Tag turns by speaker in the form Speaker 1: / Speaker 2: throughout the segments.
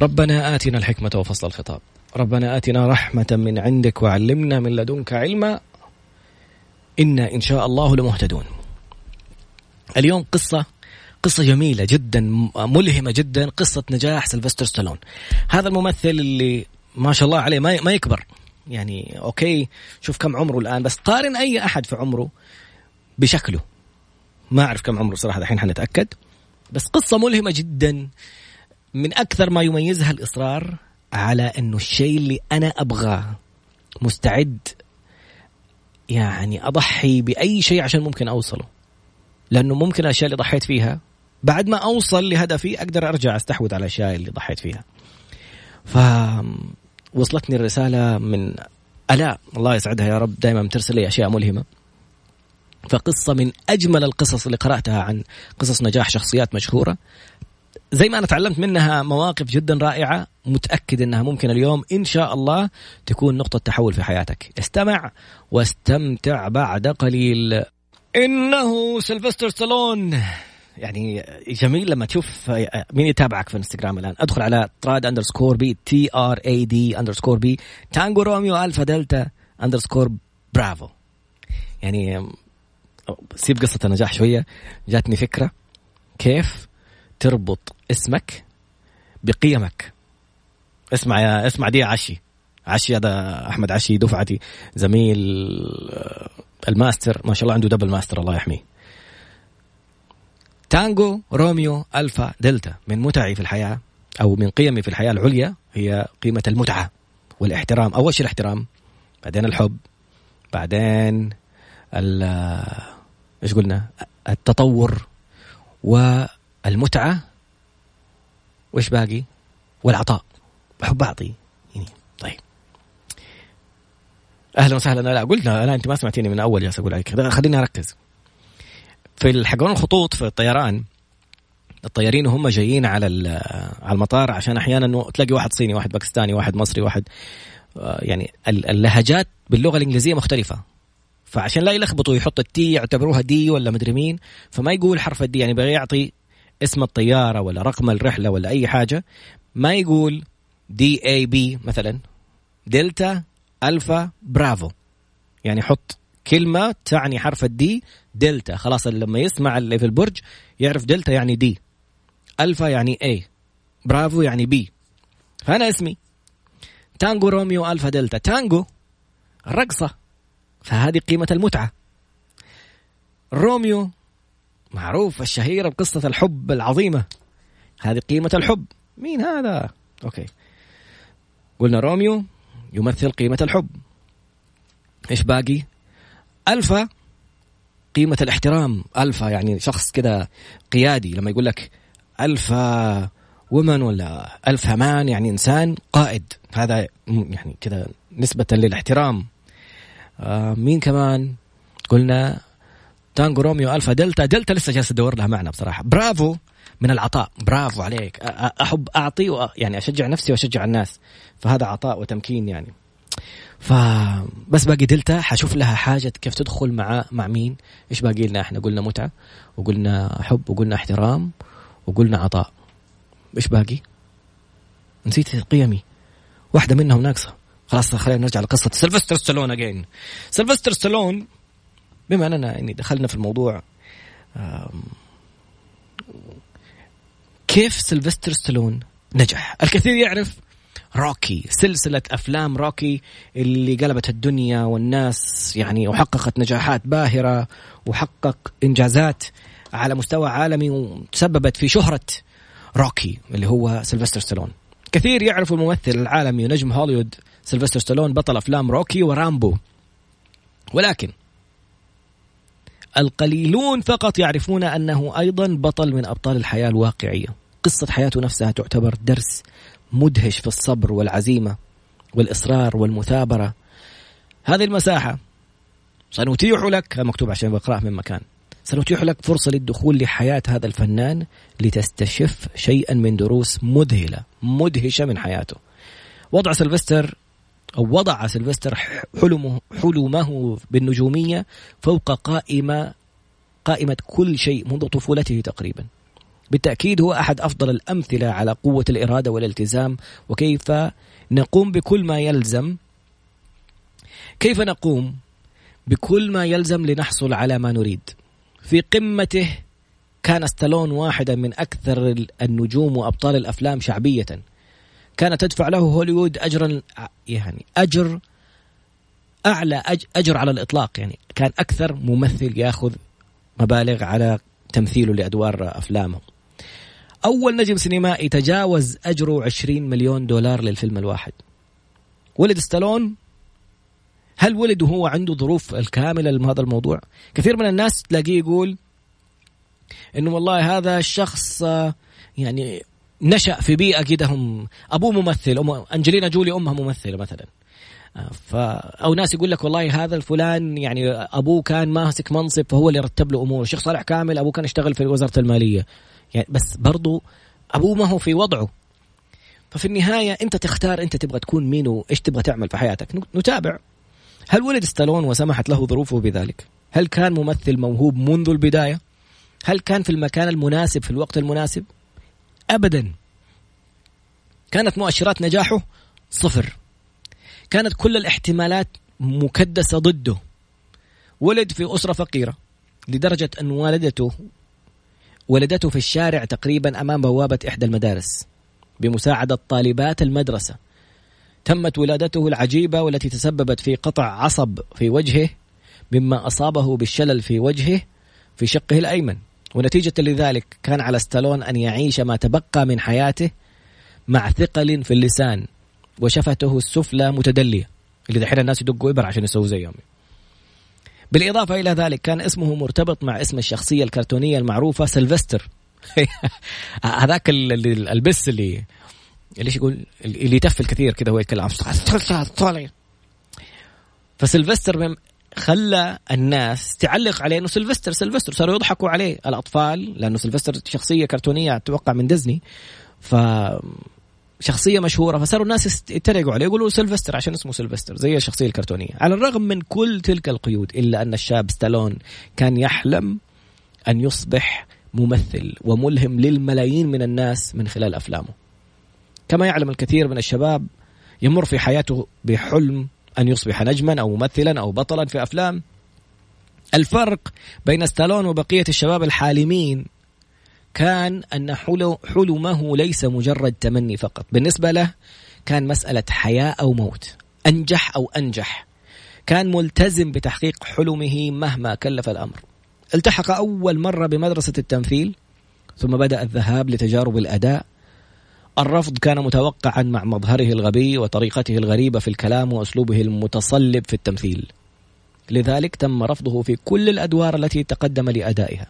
Speaker 1: ربنا آتنا الحكمة وفصل الخطاب. ربنا آتنا رحمة من عندك وعلمنا من لدنك علما. إنا إن شاء الله لمهتدون. اليوم قصة قصة جميلة جدا ملهمة جدا قصة نجاح سلفستر ستالون. هذا الممثل اللي ما شاء الله عليه ما يكبر. يعني okay شوف كم عمره الآن بس قارن أي أحد في عمره بشكله. ما أعرف كم عمره صراحة الحين حنتأكد. بس قصة ملهمة جدا. من أكثر ما يميزها الإصرار على أنه الشيء اللي أنا أبغاه مستعد يعني أضحي بأي شيء عشان ممكن أوصله. لأنه ممكن الأشياء اللي ضحيت فيها بعد ما أوصل لهدفي أقدر أرجع أستحوذ على الأشياء اللي ضحيت فيها. ف وصلتني الرسالة من الاء الله يسعدها يا رب دائما ترسل لي أشياء ملهمة. فقصة من أجمل القصص اللي قرأتها عن قصص نجاح شخصيات مشهورة. زي ما أنا تعلمت منها مواقف جدا رائعة متأكد أنها ممكن اليوم. إن شاء الله تكون نقطة تحول في حياتك. استمع واستمتع بعد قليل. إنه سيلفستر ستالون. يعني جميل لما تشوف مين يتابعك في إنستغرام الآن؟ أدخل على تراد underscore B T R A D underscore B Tango Romeo Alpha Delta underscore Bravo. يعني سيب قصة النجاح شوية. جاتني فكرة كيف تربط اسمك بقيمك. اسمع يا اسمع دي عشي. عشي هذا أحمد عشي دفعتي زميل آه، الماستر. ما شاء الله عنده double master الله يحميه. Tango Romeo Alpha Delta من متعي في الحياة أو من قيمي في الحياة العليا هي قيمة المتعة والاحترام. أول شيء الاحترام بعدين الحب بعدين إيش قلنا؟ التطور والمتعه وإيش باقي؟ والعطاء. بحب اعطي يعني طيب. أهلا وسهلا. لا قلنا لا أنت ما سمعتيني من أول جالس أقول عليك. خليني أركز. في حقون الخطوط في الطيران الطيارين وهم جايين على على المطار عشان أحيانا تلاقي واحد صيني واحد باكستاني واحد مصري واحد آه، يعني اللهجات باللغة الإنجليزية مختلفة. فعشان لا يلخبطوا يحط ال T يعتبروها D ولا مدري مين فما يقول حرف ال D. يعني بغي يعطي اسم الطيارة ولا رقم الرحلة ولا أي حاجة ما يقول D A B مثلا Delta Alpha Bravo. يعني حط كلمة تعني حرف ال D دلتا. خلاص لما يسمع اللي في البرج يعرف دلتا يعني D Alpha يعني A Bravo يعني B فأنا اسمي. Tango Romeo Alpha Delta. Tango الرقصه فهذه قيمة المتعة. روميو معروف الشهيرة بقصة الحب العظيمة. هذه قيمة الحب. مين هذا؟ okay. قلنا روميو يمثل قيمة الحب. إيش باقي؟ ألفا قيمة الاحترام. ألفا يعني شخص كذا قيادي. لما يقول لك Alpha woman ولا Alpha man يعني إنسان قائد. هذا يعني كذا نسبة للاحترام. آه مين كمان؟ قلنا Tango Romeo Alpha Delta. Delta لسه جالس ادور لها معنى بصراحة. برافو من العطاء. برافو عليك. أحب أعطي يعني أشجع نفسي وأشجع الناس. فهذا عطاء وتمكين يعني. فبس باقي دلتا حشوف لها حاجة كيف تدخل مع مع مين. إيش باقي لنا إحنا؟ قلنا متعة وقلنا حب وقلنا احترام وقلنا عطاء. إيش باقي؟ نسيت قيمي. واحدة منهم ناقصة. خلاص خلينا نرجع لقصة سيلفستر ستالون again سيلفستر ستالون بما أننا يعني دخلنا في الموضوع كيف سيلفستر ستالون نجح؟ الكثير يعرف روكي سلسلة أفلام روكي اللي قلبت الدنيا والناس يعني وحققت نجاحات باهرة وحقق إنجازات على مستوى عالمي وتسببت في شهرة روكي اللي هو سيلفستر ستالون. كثير يعرفوا الممثل العالمي ونجم هوليوود سيلفستر ستالون بطل أفلام روكي ورامبو. ولكن القليلون فقط يعرفون أنه أيضا بطل من أبطال الحياة الواقعية. قصة حياته نفسها تعتبر درس مدهش في الصبر والعزيمة والإصرار والمثابرة. هذه المساحة سنتيح لك مكتوب عشان بقرأه من مكان. سنتيح لك فرصة للدخول لحياة هذا الفنان لتستشف شيئا من دروس مذهلة مدهشة من حياته. وضع سلفستر أو وضع سلفستر حلمه, حلمه بالنجومية فوق قائمة قائمة كل شيء منذ طفولته تقريبا. بالتأكيد هو أحد أفضل الأمثلة على قوة الإرادة والالتزام وكيف نقوم بكل ما يلزم. كيف نقوم بكل ما يلزم لنحصل على ما نريد. في قمته كان ستالون واحدا من أكثر النجوم وأبطال الأفلام شعبية. كانت تدفع له هوليوود أجرا يعني أجر أعلى أجر على الإطلاق. يعني كان أكثر ممثل ياخذ مبالغ على تمثيله لأدوار أفلامه. أول نجم سينمائي تجاوز أجره 20 مليون دولار للفيلم الواحد. ولد ستالون هل ولد وهو عنده ظروف الكاملة لهذا الموضوع؟ كثير من الناس تلاقيه يقول إنه والله هذا الشخص يعني نشأ في بيئة كده هم أبوه ممثل أم أنجلينا جولي أمها ممثلة مثلا ف أو ناس يقول لك والله هذا الفلان يعني أبوه كان ماسك منصب فهو اللي رتب له أموره، الشيخ صالح كامل أبوه كان يشتغل في وزارة المالية. يعني بس برضو أبوه ما هو في وضعه. ففي النهاية أنت تختار أنت تبغى تكون مين وإيش تبغى تعمل في حياتك، نتابع. هل ولد ستالون وسمحت له ظروفه بذلك؟ هل كان ممثل موهوب منذ البداية؟ هل كان في المكان المناسب في الوقت المناسب؟ ابدا. كانت مؤشرات نجاحه صفر. كانت كل الاحتمالات مكدسة ضده. ولد في أسرة فقيرة. لدرجة أن والدته ولدته في الشارع تقريبا أمام بوابة إحدى المدارس. بمساعدة طالبات المدرسة. تمت ولادته العجيبة والتي تسببت في قطع عصب في وجهه مما أصابه بالشلل في وجهه في شقه الأيمن. ونتيجة لذلك كان على ستالون أن يعيش ما تبقى من حياته مع ثقل في اللسان وشفته السفلى متدلية اللي دحين الناس يدقوا إبر عشان يسووا زيهم. بالإضافة إلى ذلك كان اسمه مرتبط مع اسم الشخصية الكرتونية المعروفة سيلفستر. هذاك البس اللي اللي يقول؟ اللي يتفل كثير كذا هو يتكلم فسلفستر خلى الناس تعلق عليه إنه سلفستر سلفستر صاروا يضحكوا عليه. الأطفال لأنه سلفستر شخصية كرتونية أتوقع من ديزني. ف شخصية مشهورة. فصاروا الناس يتريقوا عليه. يقولوا سيلفستر عشان اسمه سيلفستر زي الشخصية الكرتونية. على الرغم من كل تلك القيود إلا أن الشاب ستالون كان يحلم أن يصبح ممثل وملهم للملايين من الناس من خلال أفلامه. كما يعلم الكثير من الشباب يمر في حياته بحلم أن يصبح نجما أو ممثلا أو بطلا في أفلام. الفرق بين ستالون وبقية الشباب الحالمين كان أن حلمه ليس مجرد تمني فقط. بالنسبة له كان مسألة حياة أو موت. أنجح أو أنجح. كان ملتزم بتحقيق حلمه مهما كلف الأمر. التحق أول مرة بمدرسة التمثيل ثم بدأ الذهاب لتجارب الأداء. الرفض كان متوقعا مع مظهره الغبي وطريقته الغريبة في الكلام وأسلوبه المتصلب في التمثيل. لذلك تم رفضه في كل الأدوار التي تقدم لأدائها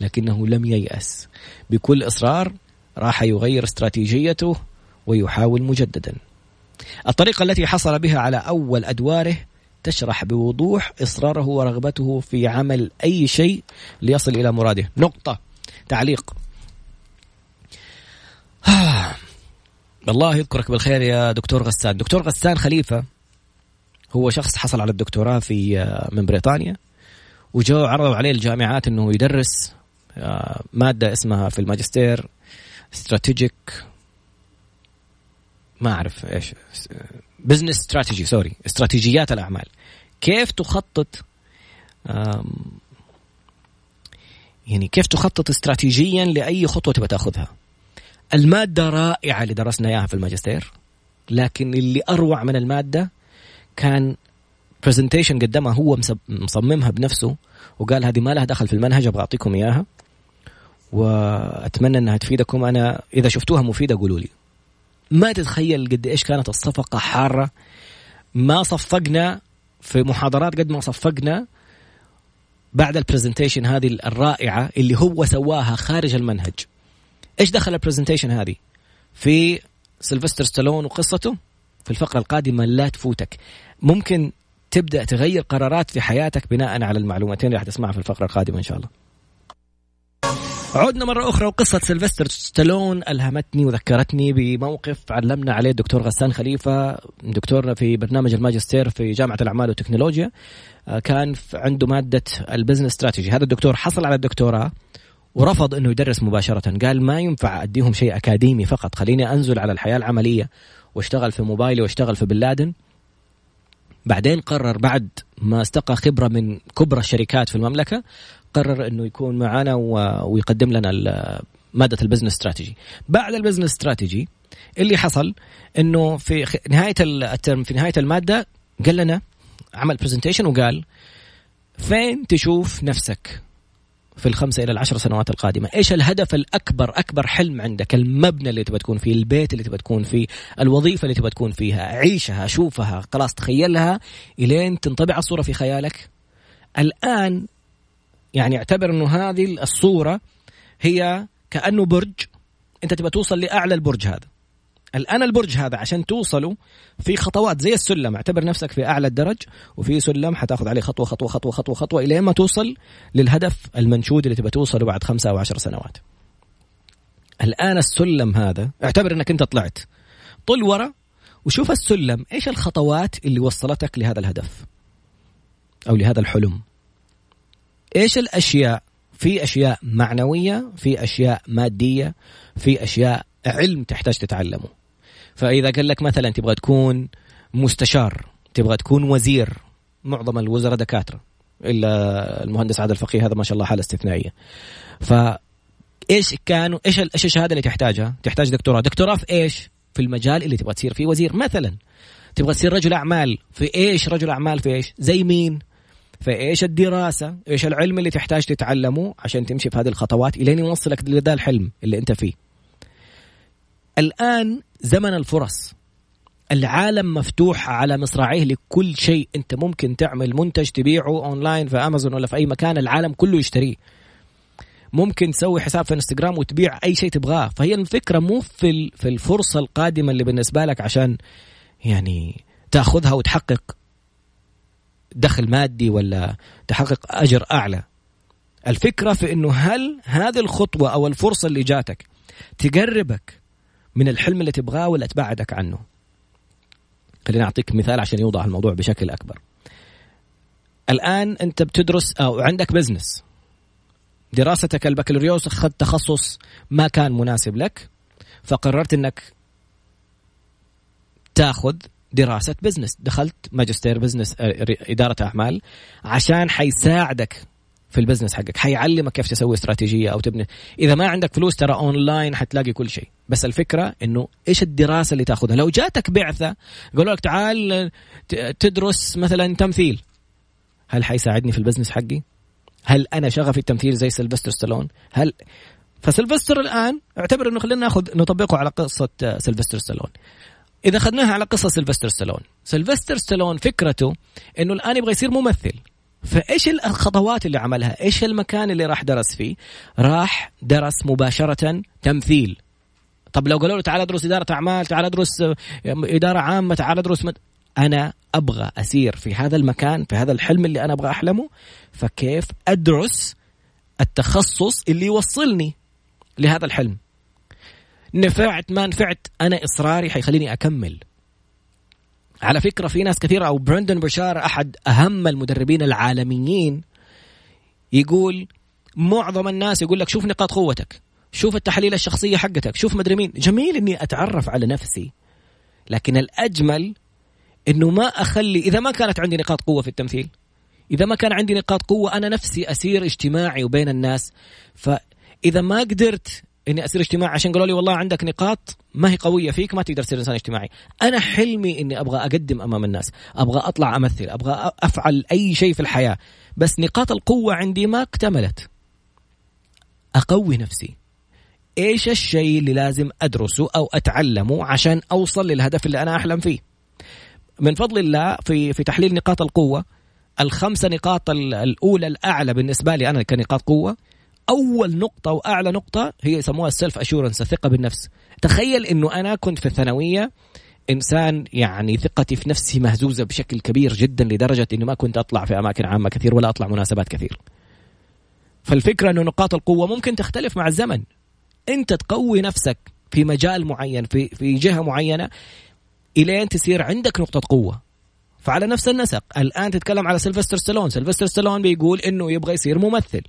Speaker 1: لكنه لم ييأس. بكل إصرار راح يغير استراتيجيته ويحاول مجددا. الطريقة التي حصل بها على أول أدواره تشرح بوضوح إصراره ورغبته في عمل أي شيء ليصل إلى مراده. نقطة. تعليق. الله يذكرك بالخير يا دكتور غسان. دكتور غسان خليفة هو شخص حصل على الدكتوراه في من بريطانيا وجاء عرضوا عليه الجامعات إنه يدرس آه، مادة اسمها في الماجستير strategic ما أعرف إيش business strategy sorry استراتيجيات الأعمال. كيف تخطط يعني كيف تخطط استراتيجيا لأي خطوة تبغى تأخذها؟ المادة رائعة اللي درسنا إياها في الماجستير لكن اللي أروع من المادة كان برزنتيشن قدمها هو مصممها بنفسه وقال هذه ما لها دخل في المنهج أبغى أعطيكم إياها وأتمنى إنها تفيدكم. أنا إذا شفتوها مفيدة قولوا لي. ما تتخيل قد إيش كانت الصفقة حارة. ما صفقنا في محاضرات قد ما صفقنا بعد ال presentation هذه الرائعة اللي هو سواها خارج المنهج. إيش دخل ال presentation هذه؟ في سيلفستر ستالون وقصته في الفقرة القادمة لا تفوتك. ممكن تبدأ تغير قرارات في حياتك بناء على المعلومتين اللي راح تسمعها في الفقرة القادمة إن شاء الله. عدنا مرة أخرى وقصة سيلفستر ستالون ألهمتني وذكرتني بموقف علمنا عليه الدكتور غسان خليفة دكتورنا في برنامج الماجستير في جامعة الأعمال والتكنولوجيا آه، كان عنده مادة ال business strategy هذا الدكتور حصل على الدكتوراه. ورفض إنه يدرس مباشرة. قال ما ينفع أديهم شيء أكاديمي فقط. خليني أنزل على الحياة العملية واشتغل في موبايلي واشتغل في بن بعدين قرر بعد ما استقى خبرة من كبرى الشركات في المملكة قرر إنه يكون معنا ويقدم لنا مادة ال business strategy بعد ال business strategy اللي حصل إنه في نهاية الترم في نهاية المادة قال لنا عمل برزنتيشن وقال فين تشوف نفسك؟ في الخمسة إلى العشر سنوات القادمة. إيش الهدف الأكبر أكبر حلم عندك؟ المبنى اللي تبغى تكون فيه البيت اللي تبغى تكون فيه الوظيفة اللي تبغى تكون فيها عيشها شوفها. خلاص تخيلها إلين تنطبع الصورة في خيالك. الآن يعني اعتبر أنه هذه الصورة هي كأنه برج. أنت تبغى توصل لأعلى البرج هذا. الآن البرج هذا عشان توصلوا في خطوات زي السلم. اعتبر نفسك في أعلى الدرج وفي سلم حتاخذ عليه خطوة خطوة خطوة خطوة خطوة إلى ما توصل للهدف المنشود اللي تبغى توصله بعد خمسة أو عشر سنوات. الآن السلم هذا اعتبر إنك أنت طلعت. طل ورا وشوف السلم إيش الخطوات اللي وصلتك لهذا الهدف؟ أو لهذا الحلم. إيش الأشياء؟ في أشياء معنوية في أشياء مادية في أشياء علم تحتاج تتعلمه. فإذا قال لك مثلا تبغى تكون مستشار تبغى تكون وزير معظم الوزراء دكاترة إلا المهندس عادل الفقيه هذا ما شاء الله حالة استثنائية ف إيش كانوا إيش إيش الشهادة اللي تحتاجها؟ تحتاج دكتوراه، دكتوراه في إيش؟ في المجال اللي تبغى تصير فيه وزير مثلا تبغى تصير رجل أعمال في إيش رجل أعمال في إيش؟ زي مين؟ فايش الدراسة؟ إيش العلم اللي تحتاج تتعلمه عشان تمشي في هذه الخطوات الين يوصلك لذا الحلم اللي أنت فيه. الآن زمن الفرص. العالم مفتوح على مصراعيه لكل شيء. انت ممكن تعمل منتج تبيعه اونلاين في امازون ولا في أي مكان العالم كله يشتريه. ممكن تسوي حساب في انستغرام وتبيع أي شيء تبغاه. فهي الفكرة مو في في الفرصة القادمة اللي بالنسبة لك عشان يعني تأخذها وتحقق دخل مادي ولا تحقق أجر أعلى. الفكرة في إنه هل هذه الخطوة أو الفرصة اللي جاتك تقربك من الحلم اللي تبغاه ولا تبعدك عنه. خليني أعطيك مثال عشان يوضح الموضوع بشكل أكبر. الآن أنت بتدرس أو عندك business دراستك البكالوريوس أخذت تخصص ما كان مناسب لك فقررت أنك تاخذ دراسة business دخلت ماجستير business إدارة أعمال عشان حيساعدك في ال business حقك. حيعلمك كيف تسوي استراتيجية أو تبني. إذا ما عندك فلوس ترى اونلاين حتلاقي كل شيء. بس الفكرة إنه إيش الدراسة اللي تأخذها؟ لو جاتك بعثة قالوا لك تعال تدرس مثلا تمثيل. هل حيساعدني في ال business حقي؟ هل أنا شغفي التمثيل زي سيلفستر ستالون؟ هل فسيلفستر الآن أعتبر إنه خلينا نأخذ نطبقه على قصة سيلفستر ستالون. إذا اخذناها على قصة سيلفستر ستالون. سيلفستر ستالون فكرته إنه الآن يبغى يصير ممثل. فإيش الخطوات اللي عملها؟ إيش المكان اللي راح درس فيه؟ راح درس مباشرة تمثيل. طب لو قالوا له تعال ادرس إدارة أعمال، تعال ادرس إدارة عامة، تعال ادرس مد... أنا أبغى أسير في هذا المكان في هذا الحلم اللي أنا أبغى أحلمه فكيف أدرس التخصص اللي يوصلني لهذا الحلم نفعت ما نفعت أنا إصراري حيخليني أكمل على فكرة في ناس كثيرة أو برندن بشار أحد أهم المدربين العالميين يقول معظم الناس يقول لك شوف نقاط قوتك شوف التحاليل الشخصية حقتك شوف مدري مين. جميل إني أتعرف على نفسي لكن الأجمل إنه ما أخلي إذا ما كانت عندي نقاط قوة في التمثيل إذا ما كان عندي نقاط قوة أنا نفسي أسير اجتماعي وبين الناس. فإذا ما قدرت إني اصير اجتماعي عشان قالوا لي والله عندك نقاط ما هي قوية فيك ما تقدر تصير إنسان اجتماعي. أنا حلمي إني أبغى أقدم أمام الناس أبغى أطلع أمثل أبغى أفعل أي شيء في الحياة بس نقاط القوة عندي ما اكتملت. أقوي نفسي. إيش الشيء اللي لازم أدرسه أو أتعلمه عشان أوصل للهدف اللي أنا أحلم فيه؟ من فضل الله في في تحليل نقاط القوة الخمسة نقاط الأولى الأعلى بالنسبة لي أنا كنقاط قوة أول نقطة وأعلى نقطة هي يسموها السيلف اشورنس الثقة بالنفس. تخيل إنه أنا كنت في الثانوية إنسان يعني ثقتي في نفسي مهزوزة بشكل كبير جدا لدرجة إني ما كنت أطلع في أماكن عامة كثير ولا أطلع مناسبات كثير. فالفكرة إنه نقاط القوة ممكن تختلف مع الزمن. أنت تقوي نفسك في مجال معين في في جهة معينة إلين تصير عندك نقطة قوة. فعلى نفس النسق الآن تتكلم على سيلفستر ستالون. سيلفستر ستالون بيقول إنه يبغى يصير ممثل.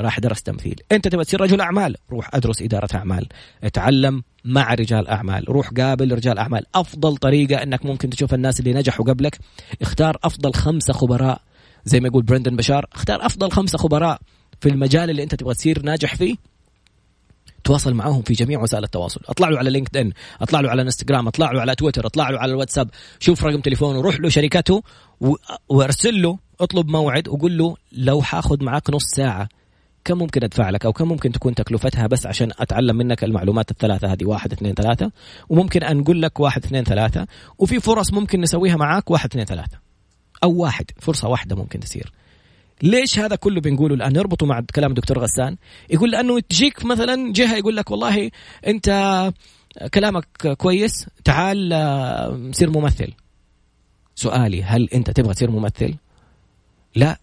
Speaker 1: راح درس تمثيل. أنت تبغى تصير رجل أعمال؟ روح أدرس إدارة أعمال. اتعلم مع رجال أعمال. روح قابل رجال أعمال. أفضل طريقة أنك ممكن تشوف الناس اللي نجحوا قبلك. اختار أفضل خمسة خبراء. زي ما يقول برندن بشار اختار أفضل خمسة خبراء في المجال اللي أنت تبغى تصير ناجح فيه. تواصل معاهم في جميع وسائل التواصل. اطلع له على لينكد ان اطلع له على انستغرام اطلع له على تويتر اطلع له على الواتساب. شوف رقم تليفونه روح له شركته وارسل له اطلب موعد وقول له لو حاخذ معك نص ساعة. كم ممكن أدفع لك أو كم ممكن تكون تكلفتها بس عشان أتعلم منك المعلومات الثلاثة هذه؟ واحد اثنين ثلاثة. وممكن انقل لك واحد اثنين ثلاثة. وفي فرص ممكن نسويها معاك واحد اثنين ثلاثة. أو واحد فرصة واحدة ممكن تصير. ليش هذا كله بنقوله الآن؟ نربطه مع كلام الدكتور غسان. يقول لأنه تجيك مثلا جهة يقول لك والله أنت كلامك كويس تعال آه، صير ممثل. سؤالي هل أنت تبغى تصير ممثل؟ لا.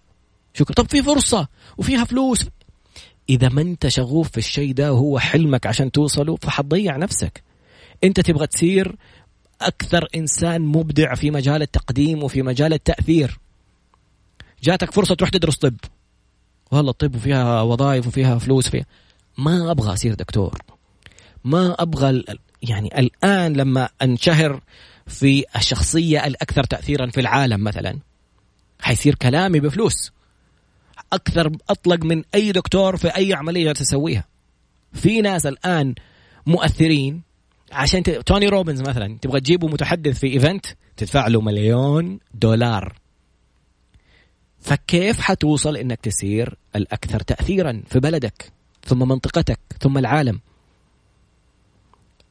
Speaker 1: شكرا. طب في فرصة وفيها فلوس. إذا ما انت شغوف في الشيء ده وهو حلمك عشان توصله فحتضيع نفسك. انت تبغى تصير أكثر إنسان مبدع في مجال التقديم وفي مجال التأثير. جاتك فرصة تروح تدرس طب. والله الطب وفيها وظائف وفيها فلوس فيها. ما أبغى أصير دكتور. ما أبغى يعني الآن لما أنشهر في الشخصية الأكثر تاثيرا في العالم مثلا حيصير كلامي بفلوس. أكثر أطلق من أي دكتور في أي عملية تسويها. في ناس الآن مؤثرين. عشان ت... توني روبنز مثلا تبغى تجيبه متحدث في event تدفع له مليون دولار. فكيف حتوصل إنك تصير الأكثر تاثيرا في بلدك ثم منطقتك ثم العالم؟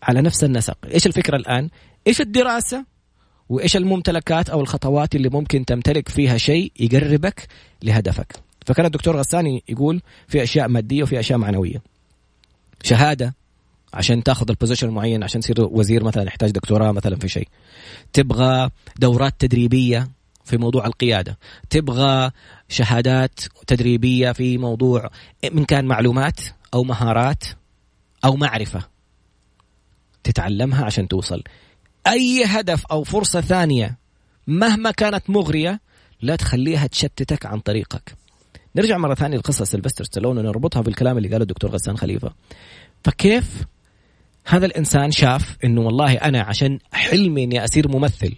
Speaker 1: على نفس النسق. إيش الفكرة الآن؟ إيش الدراسة؟ وإيش الممتلكات أو الخطوات اللي ممكن تمتلك فيها شيء يقربك لهدفك؟ فكان الدكتور غساني يقول في أشياء مادية وفي أشياء معنوية. شهادة عشان تاخذ البوزيشن معين عشان تصير وزير مثلا يحتاج دكتوراه مثلا في شيء. تبغى دورات تدريبية في موضوع القيادة. تبغى شهادات تدريبية في موضوع من كان معلومات أو مهارات أو معرفة. تتعلمها عشان توصل. أي هدف أو فرصة ثانية مهما كانت مغرية لا تخليها تشتتك عن طريقك. نرجع مرة ثانية لقصة سيلفستر ستالون ونربطها بالكلام اللي قاله الدكتور غسان خليفة. فكيف هذا الإنسان شاف إنه والله أنا عشان حلمي إني اصير ممثل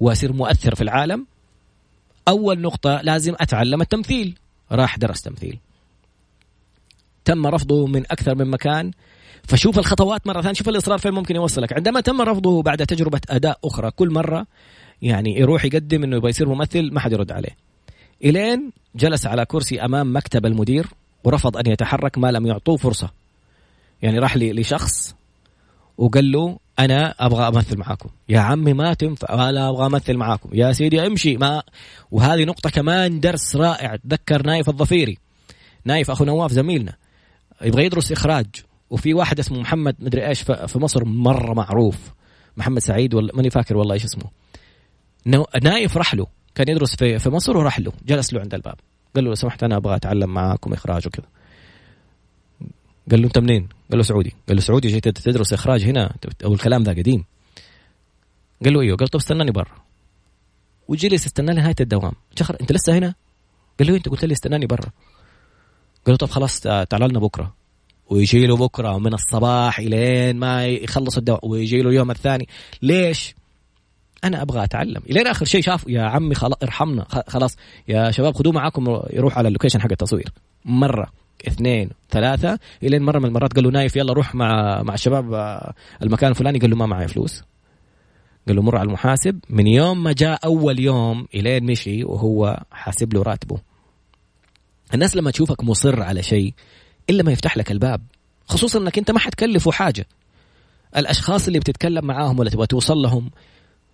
Speaker 1: واصير مؤثر في العالم أول نقطة لازم أتعلم التمثيل. راح درس تمثيل. تم رفضه من أكثر من مكان. فشوف الخطوات مرة ثانية شوف الإصرار فين ممكن يوصلك. عندما تم رفضه بعد تجربة أداء أخرى كل مرة يعني يروح يقدم إنه يبغى يصير ممثل ما حد يرد عليه. إلين جلس على كرسي أمام مكتب المدير ورفض أن يتحرك ما لم يعطوه فرصة. يعني راح لشخص وقال له أنا أبغى أمثل معاكم. يا عمي ما تنفع. ولا أبغى أمثل معاكم. يا سيدي امشي. ما وهذه نقطة كمان درس رائع. تذكر نايف الظفيري. نايف أخو نواف زميلنا. يبغى يدرس إخراج. وفي واحد اسمه محمد مدري إيش في مصر مرة معروف. محمد سعيد ولا ماني فاكر والله إيش اسمه. نايف راح له. كان يدرس في في مصر وراح له جلس له عند الباب. قال له لو سمحت أنا أبغى أتعلم معاكم إخراج وكذا. قال له أنت منين؟ قال له سعودي. قال له سعودي جيت تدرس إخراج هنا. أو الكلام ذا قديم. قال له أيوه. قال طب استناني برا. وجلس استنى لنهاية الدوام. شافه أنت لسه هنا؟ قال له إيه، أنت قلت لي استناني برا. قال له طب خلاص تعال لنا بكرة. ويجي له بكرة من الصباح إلين ما يخلص الدوام. ويجي له اليوم الثاني. ليش؟ أنا أبغى أتعلم. الين آخر شيء شاف يا عمي خلاص ارحمنا. خلاص. يا شباب خذوه معاكم يروح على ال location حق التصوير. مرة اثنين ثلاثة. إلين مرة من المرات قال له نايف يلا روح مع مع الشباب آه، المكان الفلاني. قال له ما معي فلوس. قال له مر على المحاسب. من يوم ما جاء أول يوم إلين مشي وهو حاسب له راتبه. الناس لما تشوفك مصر على شيء إلا ما يفتح لك الباب. خصوصا أنك أنت ما حتكلفه حاجة. الأشخاص اللي بتتكلم معاهم ولا تبغى توصل لهم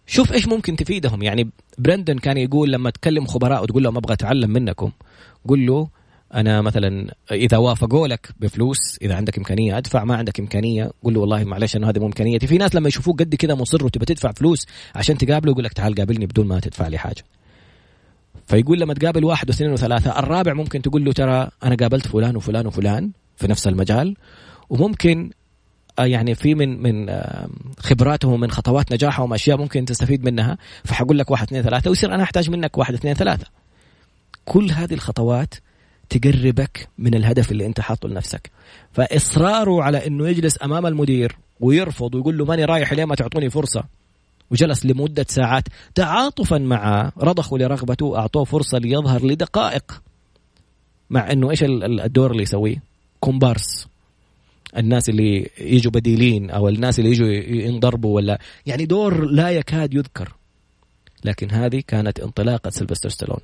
Speaker 1: شوف إيش ممكن تفيدهم. يعني برندن كان يقول لما تكلم خبراء وتقول لهم أبغى أتعلم منكم قل له أنا مثلا إذا وافقوا لك بفلوس إذا عندك إمكانية أدفع ما عندك إمكانية قول له والله معلش انه هذه مو إمكانيتي. في ناس لما يشوفوك قد كذا مصر وتبى تدفع فلوس عشان تقابله يقول لك تعال قابلني بدون ما تدفع لي حاجة. فيقول لما تقابل واحد واثنين وثلاثة الرابع ممكن تقول له ترى أنا قابلت فلان وفلان وفلان في نفس المجال وممكن يعني في من من آه، خبراتهم من خطوات نجاحهم أشياء ممكن تستفيد منها. فحقول لك واحد اثنين ثلاثة ويصير أنا أحتاج منك واحد اثنين ثلاثة. كل هذه الخطوات تقربك من الهدف اللي أنت حاطه لنفسك. فإصراره على إنه يجلس أمام المدير ويرفض ويقول له ماني رايح ليه ما تعطوني فرصة. وجلس لمدة ساعات تعاطفا معه رضخوا لرغبته أعطوه فرصة ليظهر لدقائق. مع أنه إيش الدور اللي يسويه؟ كومبارس. الناس اللي يجوا بديلين أو الناس اللي يجوا ينضربوا ولا يعني دور لا يكاد يذكر. لكن هذه كانت انطلاقة سيلفستر ستالون.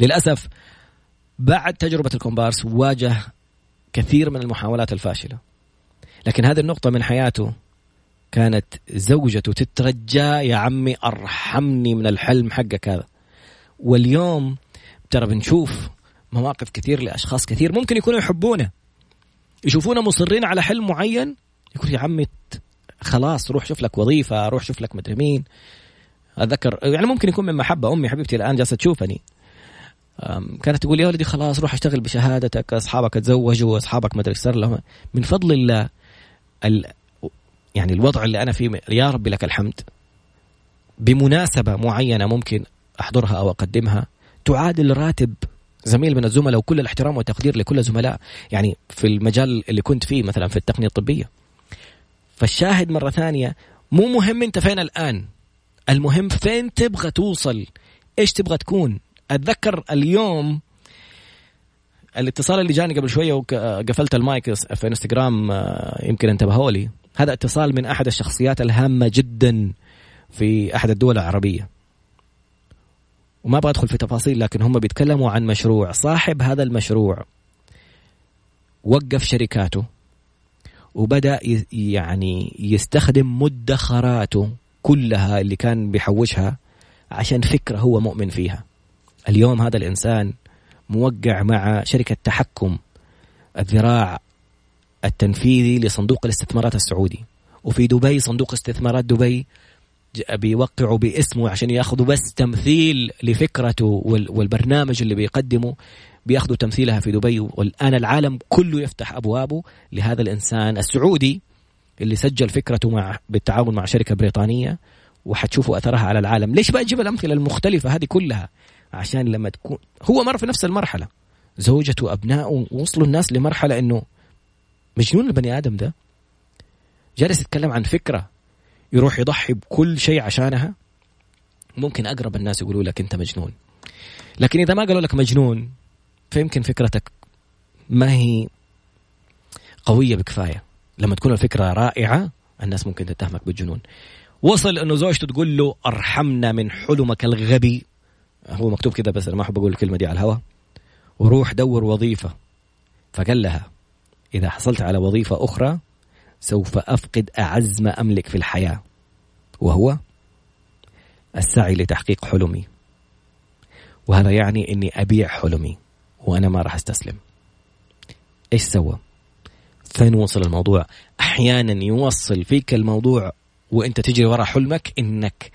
Speaker 1: للأسف بعد تجربة الكومبارس واجه كثير من المحاولات الفاشلة. لكن هذه النقطة من حياته كانت زوجته تترجى يا عمي أرحمني من الحلم حقك هذا. واليوم ترى بنشوف مواقف كثير لأشخاص كثير ممكن يكونوا يحبونه. يشوفونا مصرين على حلم معين؟ يقول يا عمي خلاص روح شوف لك وظيفة روح شوف لك مدري مين. اتذكر يعني ممكن يكون من محبة أمي حبيبتي الآن جالسة تشوفني. كانت تقول يا ولدي خلاص روح اشتغل بشهادتك أصحابك تزوجوا أصحابك ما أدري صار لهم. من فضل الله يعني الوضع اللي أنا فيه يا ربي لك الحمد. بمناسبة معينة ممكن أحضرها أو أقدمها تعادل راتب زميل من الزملاء وكل الاحترام والتقدير لكل الزملاء يعني في المجال اللي كنت فيه مثلا في التقنية الطبية. فالشاهد مرة ثانية مو مهم أنت فين الآن المهم فين تبغى توصل إيش تبغى تكون. أتذكر اليوم الاتصال اللي جاني قبل شوية وقفلت المايك في إنستغرام يمكن انتبهوا لي. هذا اتصال من أحد الشخصيات الهامة جدا في أحد الدول العربية. وما أبغى ادخل في تفاصيل لكن هم بيتكلموا عن مشروع. صاحب هذا المشروع وقف شركاته وبدأ يعني يستخدم مدخراته كلها اللي كان بيحوشها عشان فكرة هو مؤمن فيها. اليوم هذا الإنسان موقع مع شركة تحكم الذراع التنفيذي لصندوق الاستثمارات السعودي. وفي دبي صندوق استثمارات دبي بيوقعوا باسمه عشان ياخذوا بس تمثيل لفكرته والبرنامج اللي بيقدمه بياخذوا تمثيلها في دبي. والآن العالم كله يفتح أبوابه لهذا الإنسان السعودي اللي سجل فكرته مع بالتعاون مع شركة بريطانية. وحتشوفوا أثرها على العالم، ليش بجيب الأمثلة المختلفة هذه كلها؟ عشان لما تكون هو مر في نفس المرحلة. زوجته أبنائه وصلوا الناس لمرحلة إنه مجنون البني آدم ده. جالس يتكلم عن فكرة يروح يضحي بكل شيء عشانها؟ ممكن أقرب الناس يقولوا لك أنت مجنون. لكن إذا ما قالوا لك مجنون فيمكن فكرتك ما هي قوية بكفاية. لما تكون الفكرة رائعة الناس ممكن تتهمك بالجنون. وصل إنه زوجته تقول له أرحمنا من حلمك الغبي. هو مكتوب كذا بس أنا ما أحب أقول الكلمة دي على الهواء وروح دور وظيفة. فقال لها إذا حصلت على وظيفة أخرى سوف أفقد أعز ما أملك في الحياة. وهو السعي لتحقيق حلمي. وهذا يعني أني أبيع حلمي وأنا ما راح أستسلم. إيش سوى؟ فين وصل الموضوع؟ أحيانا يوصل فيك الموضوع وأنت تجري وراء حلمك أنك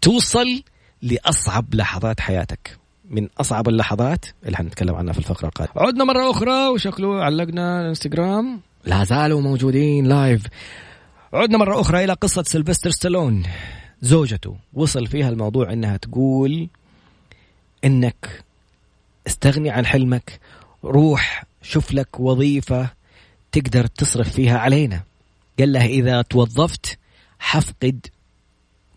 Speaker 1: توصل لأصعب لحظات حياتك. من أصعب اللحظات اللي حنتكلم عنها في الفقرة القادمة. عدنا مرة أخرى وشكله علقنا الانستغرام. لا زالوا موجودين live عدنا مرة أخرى إلى قصة سيلفستر ستالون زوجته وصل فيها الموضوع إنها تقول إنك استغني عن حلمك روح شوف لك وظيفة تقدر تصرف فيها علينا. قال لها إذا توظفت حفقد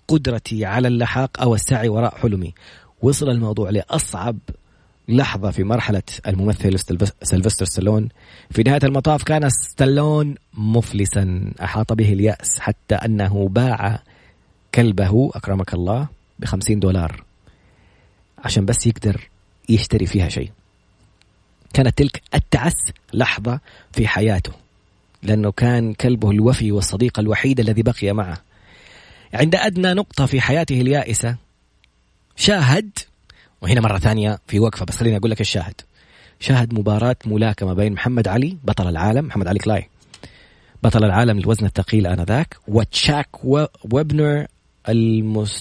Speaker 1: قدرتي على اللحاق أو السعي وراء حلمي. وصل الموضوع لأصعب لحظة في مرحلة الممثل سيلفستر ستالون. في نهاية المطاف كان ستالون مفلسا. أحاط به اليأس حتى أنه باع كلبه أكرمك الله بخمسين دولار. عشان بس يقدر يشتري فيها شيء. كانت تلك أتعس لحظة في حياته لأنه كان كلبه الوفي والصديق الوحيد الذي بقي معه. عند أدنى نقطة في حياته اليائسة شاهد وهنا مرة ثانية في وقفة بس خليني أقول لك الشاهد. شاهد مباراة ملاكمة بين محمد علي بطل العالم محمد علي كلاي. بطل العالم للوزن الثقيل آنذاك وتشاك ويبنر المستضعف.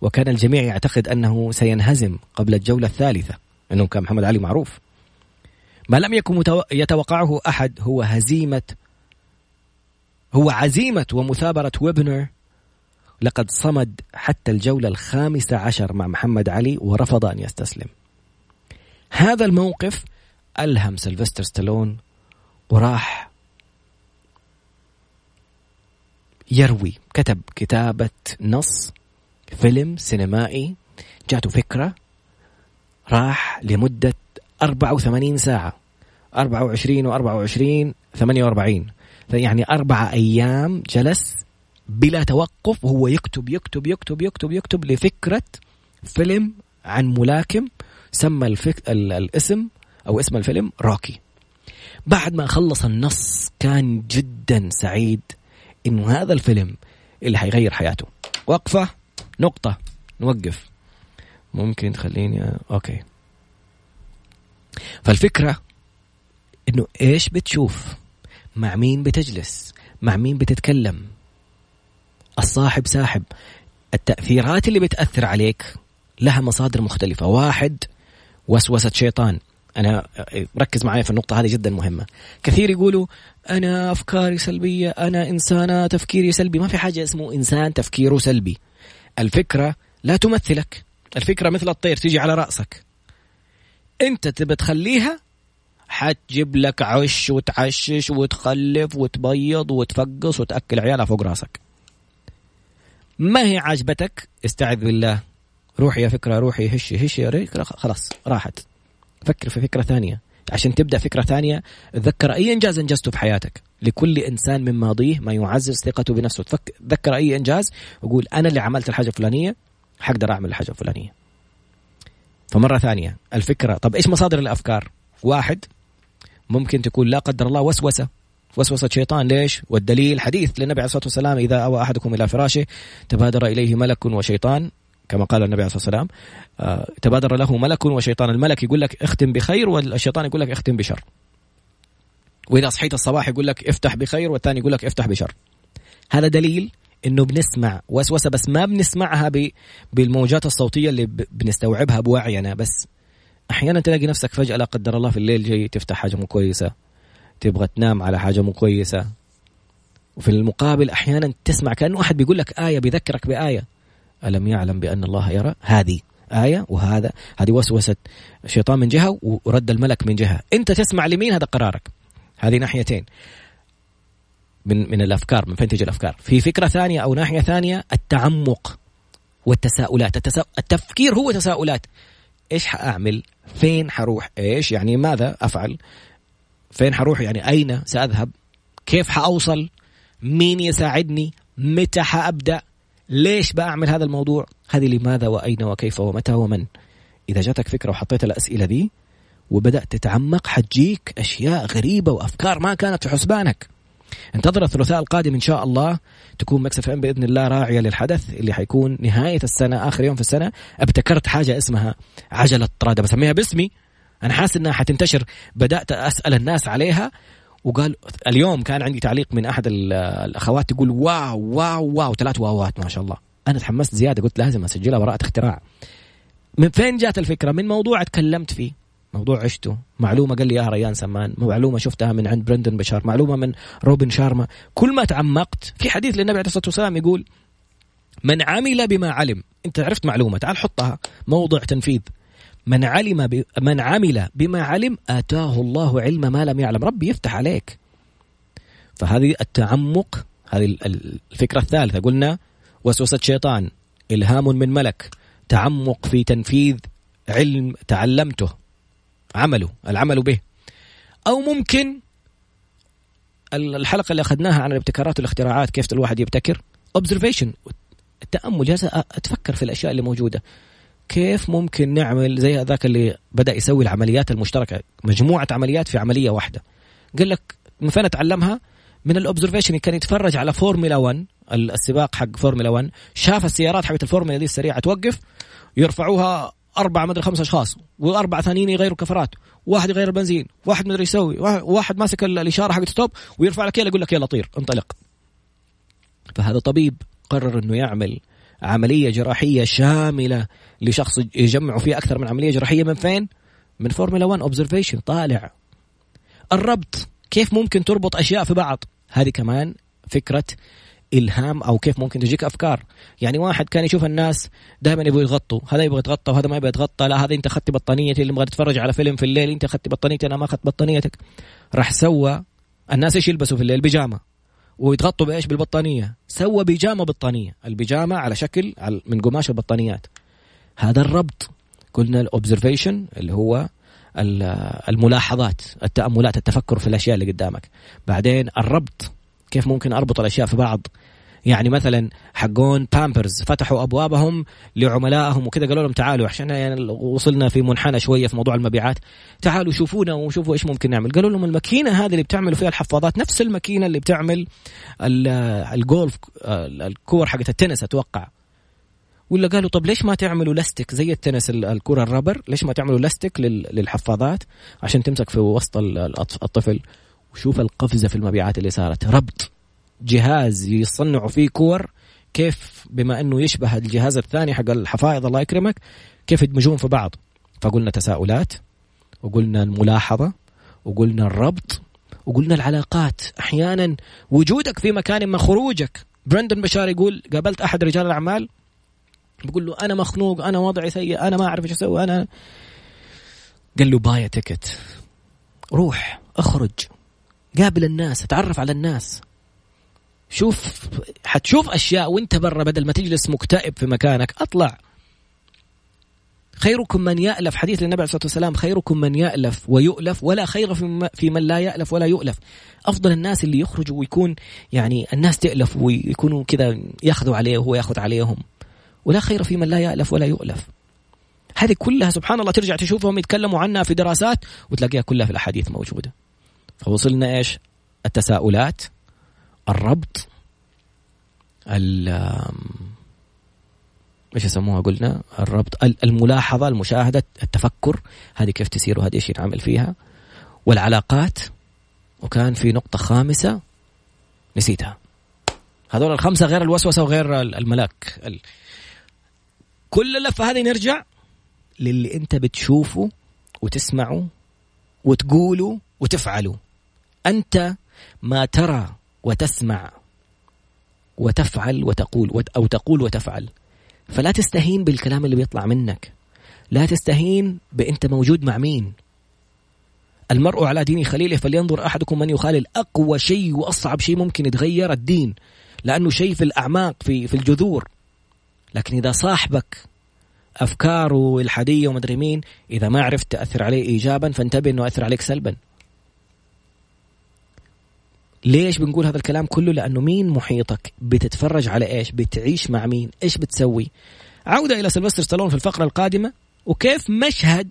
Speaker 1: وكان الجميع يعتقد أنه سينهزم قبل الجولة الثالثة أنه كان محمد علي معروف. ما لم يكن يتوقعه أحد هو هزيمة هو عزيمة ومثابرة ويبنر لقد صمد حتى الجولة الخامسة عشر مع محمد علي ورفض أن يستسلم. هذا الموقف ألهم سلفستر ستالون وراح يروي كتب كتابة نص فيلم سينمائي جاته فكرة راح لمدة 84 ساعة. 24 و24 48 يعني أربعة أيام جلس بلا توقف وهو يكتب يكتب يكتب يكتب يكتب لفكرة فيلم عن ملاكم سمى الفك... الاسم أو اسم الفيلم روكي. بعد ما خلص النص كان جدا سعيد انه هذا الفيلم اللي حيغير حياته. وقفة نقطة نوقف. ممكن تخليني okay. فالفكرة إنه إيش بتشوف؟ مع مين بتجلس؟ مع مين بتتكلم؟ الصاحب ساحب. التأثيرات اللي بتأثر عليك لها مصادر مختلفة. واحد وسوسة شيطان. أنا ركز معي في النقطة هذه جدا مهمة. كثير يقولوا أنا أفكاري سلبية أنا إنسانة تفكيري سلبي. ما في حاجة اسمه إنسان تفكيره سلبي. الفكرة لا تمثلك. الفكرة مثل الطير تيجي على رأسك. أنت تبى تخليها؟ حتجيب لك عش وتعشش وتخلف وتبيض وتفقص وتأكل عيالها فوق رأسك. ما هي عجبتك؟ استعذ بالله. روحي يا فكرة روحي هشي هشي خلاص راحت. فكر في فكرة ثانية. عشان تبدأ فكرة ثانية تذكر أي إنجاز أنجزته في حياتك لكل إنسان من ماضيه ما يعزز ثقته بنفسه. تذكر أي إنجاز وقول أنا اللي عملت الحاجة الفلانية حقدر أعمل الحاجة الفلانية. فمرة ثانية الفكرة طب إيش مصادر الأفكار؟ واحد ممكن تكون لا قدر الله وسوسة. وسوسة شيطان. ليش؟ والدليل حديث للنبي عليه الصلاة والسلام إذا أوى أحدكم إلى فراشه تبادر إليه ملك وشيطان كما قال النبي عليه الصلاة والسلام آه، تبادر له ملك وشيطان. الملك يقول لك اختم بخير والشيطان يقول لك اختم بشر. وإذا صحيت الصباح يقول لك افتح بخير والثاني يقول لك افتح بشر. هذا دليل إنه بنسمع وسوسة بس ما بنسمعها بالموجات الصوتية اللي بنستوعبها بوعينا. بس أحيانا تلاقي نفسك فجأة لا قدر الله في الليل جاي تفتح حاجة مو كويسة. تبغى تنام على حاجة مو كويسه وفي المقابل أحيانا تسمع كأنه أحد بيقول لك آية بيذكرك بآية. ألم يعلم بأن الله يرى؟ هذه آية وهذا. هذه وسوسة الشيطان من جهة ورد الملك من جهة. أنت تسمع لمين هذا قرارك؟ هذه ناحيتين. من من الأفكار من فين تجي الأفكار. في فكرة ثانية أو ناحية ثانية التعمق والتساؤلات. التسا... التفكير هو تساؤلات. إيش حأعمل؟ فين حروح؟ إيش؟ يعني ماذا أفعل؟ فين حروح؟ يعني أين سأذهب؟ كيف حأوصل؟ مين يساعدني؟ متى حأبدأ؟ ليش بعمل هذا الموضوع؟ هذه لماذا وأين وكيف ومتى ومن؟ إذا جاتك فكرة وحطيت الأسئلة دي وبدأت تتعمق حتجيك أشياء غريبة وأفكار ما كانت في حسبانك. انتظر الثلاثاء القادم إن شاء الله تكون مكسف إم بإذن الله راعية للحدث اللي حيكون نهاية السنة آخر يوم في السنة. ابتكرت حاجة اسمها عجلة طرادة بسميها باسمي. أنا حاسس إنها حتنتشر. بدأت أسأل الناس عليها وقال اليوم كان عندي تعليق من أحد الأخوات تقول wow wow wow ثلاث واوات ما شاء الله. أنا تحمست زيادة قلت لازم أسجلها براءه اختراع. من فين جات الفكرة؟ من موضوع تكلمت فيه. موضوع عشته. معلومة قال لي اياها ريان سمان معلومة شفتها من عند برندن بشار معلومة من روبن شارما. كل ما تعمقت في حديث للنبي عليه الصلاة والسلام يقول من عمل بما علم. أنت عرفت معلومة تعال حطها. موضع تنفيذ. من علم ب... من عمل بما علم آتاه الله علم ما لم يعلم. ربي يفتح عليك. فهذه التعمق هذه الفكرة الثالثة. قلنا وسوسة شيطان إلهام من ملك تعمق في تنفيذ علم تعلمته عمله العمل به. أو ممكن الحلقة اللي أخذناها عن الابتكارات والاختراعات كيف الواحد يبتكر؟ observation التأمل جالس أتفكر في الأشياء اللي موجودة. كيف ممكن نعمل زي هذاك اللي بدأ يسوي العمليات المشتركة؟ مجموعة عمليات في عملية واحدة. قال لك من فين اتعلمها من ال observation كان يتفرج على فورمولا 1 السباق حق فورمولا 1 شاف السيارات حقت الفورمولا دي السريعة توقف يرفعوها أربع مدري خمس أشخاص وأربع ثانيين يغيروا كفرات واحد يغير البنزين واحد مدري يسوي واحد ماسك الإشارة حق stop ويرفع لك يقول لك يلا طير انطلق. فهذا طبيب قرر إنه يعمل عملية جراحية شاملة لشخص يجمعوا فيها أكثر من عملية جراحية من فين؟ من فورمولا 1 observation طالع. الربط كيف ممكن تربط أشياء في بعض؟ هذه كمان فكرة إلهام أو كيف ممكن تجيك أفكار. يعني واحد كان يشوف الناس دائما يبغوا يتغطوا. هذا يبغى يتغطى وهذا ما يبغى يتغطى. لا هذا أنت أخذت بطانيتي اللي يبغى تتفرج على فيلم في الليل. أنت أخذت بطانيتي أنا ما أخذت بطانيتك. راح سوى الناس إيش يلبسوا في الليل؟ بيجامة. ويتغطوا بإيش؟ بالبطانية. سوى بيجامة بطانيه البيجامة على شكل من قماش البطانيات. هذا الربط. قلنا الاوبزرفيشن اللي هو الملاحظات التأملات التفكر في الأشياء اللي قدامك. بعدين الربط كيف ممكن أربط الأشياء في بعض؟ يعني مثلا حقون بامبرز فتحوا أبوابهم لعملائهم وكذا قالوا لهم تعالوا عشان يعني وصلنا في منحنى شوية في موضوع المبيعات. تعالوا شوفونا وشوفوا إيش ممكن نعمل. قالوا لهم الماكينة هذه اللي بتعملوا فيها الحفاضات نفس الماكينة اللي بتعمل الجولف الكور حقت التنس أتوقع. ولا قالوا طب ليش ما تعملوا لاستيك زي التنس الكرة ال rubber ليش ما تعملوا لاستيك للحفاضات عشان تمسك في وسط الطفل؟ وشوف القفزة في المبيعات اللي صارت. ربط جهاز يصنعوا فيه كور كيف بما إنه يشبه الجهاز الثاني حق الحفائض الله يكرمك كيف يدمجون في بعض. فقلنا تساؤلات وقلنا الملاحظة وقلنا الربط وقلنا العلاقات. أحيانا وجودك في مكان ما خروجك. برندن بشار يقول قابلت أحد رجال الأعمال بقول له أنا مخنوق أنا وضعي سيء أنا ما أعرف إيش أسوي أنا قال له buy ticket. روح اخرج. قابل الناس اتعرف على الناس. شوف حتشوف أشياء وانت برا بدل ما تجلس مكتئب في مكانك. أطلع. خيركم من يألف حديث للنبي عليه الصلاة والسلام خيركم من يألف ويؤلف ولا خير في من لا يألف ولا يؤلف. أفضل الناس اللي يخرجوا ويكون يعني الناس تألف ويكونوا كذا ياخذوا عليه وهو ياخذ عليهم. ولا خير في من لا يألف ولا يؤلف. هذه كلها سبحان الله ترجع تشوفهم يتكلموا عنها في دراسات وتلاقيها كلها في الأحاديث موجودة. فوصلنا إيش؟ التساؤلات الربط ال إيش يسموها قلنا؟ الربط الملاحظة المشاهدة التفكر. هذه كيف تصير وهذه إيش ينعمل فيها. والعلاقات وكان في نقطة خامسة نسيتها. هذول الخمسة غير الوسوسة وغير الملاك كل اللفه هذه نرجع للي انت بتشوفه وتسمعه وتقوله وتفعله. انت ما ترى وتسمع وتفعل وتقول أو تقول وتفعل. فلا تستهين بالكلام اللي بيطلع منك. لا تستهين بأنت موجود مع مين. المرء على دين خليله فلينظر أحدكم من يخالل. أقوى شيء وأصعب شيء ممكن يتغير الدين. لأنه شيء في الأعماق في, في الجذور. لكن إذا صاحبك أفكاره الحادية ومدري مين إذا ما عرفت تأثر عليه إيجابا فانتبه أنه أثر عليك سلبا. ليش بنقول هذا الكلام كله؟ لأنه مين محيطك؟ بتتفرج على إيش؟ بتعيش مع مين؟ إيش بتسوي؟ عودة إلى سلفستر ستالون في الفقرة القادمة وكيف مشهد